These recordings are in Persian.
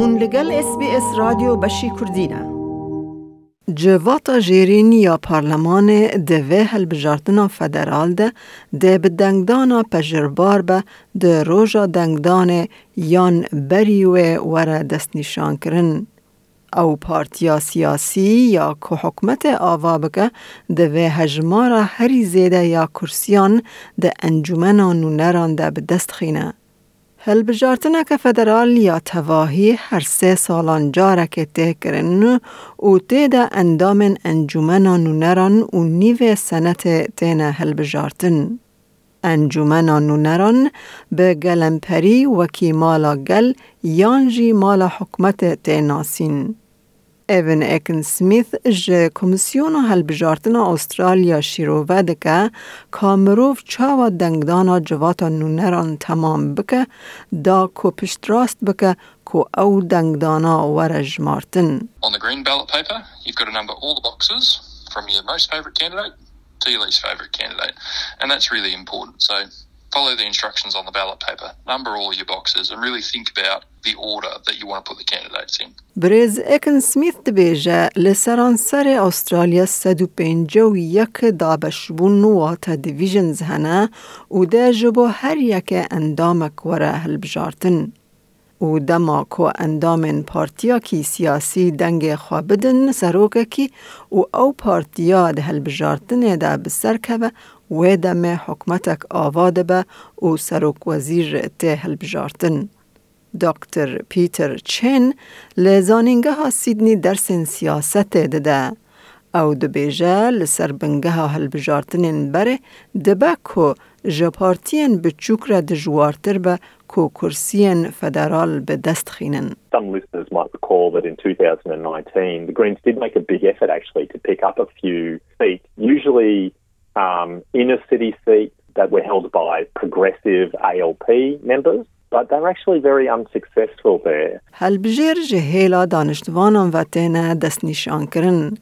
هون لگل اس بی اس رادیو بشی کردینه جواتا جیرین یا پارلمان دوه هلبجارتنا فدرال ده ده به دنگدانا پجربار به ده روژا دنگدان یان بریوه وره دست نشان کرن. او پارتیا سیاسی یا که حکمت آوا بکه دوه هجمارا هری زیده یا کرسیان ده انجومنان و ده به دست خینه. هل که فدرال یا تواهی هر سه سالان جاره که ته کرن و ته ده اندام انجومنان و نران و نیو سنت تینه هل بجارتن. انجومنان و نران به گلمپری وکی مالا گل یانجی مالا حکمت تیناسین. Evan Aiken Smith ji Komîsyona Hilbijartina Austral şîrove dike ka mirov çawa dengdana civata nûneran temam bike da ku. On the green ballot paper, you've got to number all the boxes from your most favourite candidate to your least favourite candidate, and that's really important. So follow the instructions on the ballot paper, number all your boxes, and really think about the order that you want to put the candidates in. بریز اکن سمیث دبیجه لسران سر استرالیا سدو پینجو یک دابش بون نوات دیویژنز هنه و ده جبو هر یک اندامک وره هلبجارتن. و دما کو اندام پارتیا کی سیاسی دنگ خوابدن سروکه کی و او پارتیا ده هلبجارتن ده بسر که و دم حکمتک آواده به او سروک وزیر ته هلبجارتن. دکتر پیتر چین لزانینگه ها سیدنی درس سیاست دده او دبیجه لسر بنگه ها هلبجارتنین بره دبه کو جپارتین بچوک را دجوارتر به کو فدرال به دست خینن. Some listeners might recall that in 2019 the Greens did make a big effort actually to pick up a few seats, usually um, inner city seats that were held by progressive ALP members. but they're actually very unsuccessful there. هل بجیر جهیلا دانشتوانان و تینه دست نشان کرن.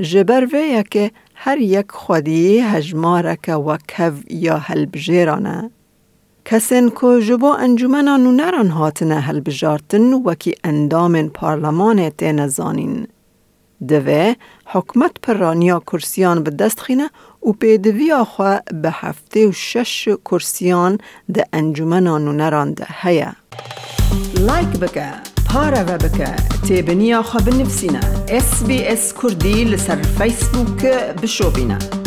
جبر ویه که هر یک خودی هجمارک و کف یا هل بجیرانه. کسین که جبو انجومنان نران هاتنه بجارتن وکی اندام پارلمان تینه زانین. دوه حکمت پرانیا کرسیان به دست خینه و پیدوی آخوا به هفته و شش کرسیان ده انجمنان و نرانده هیا لایک و بکه پارە بە بکە تێبنییاخوا بنفسینە SسBS کوردی لەسەر فەیسبووکە بشۆبینە.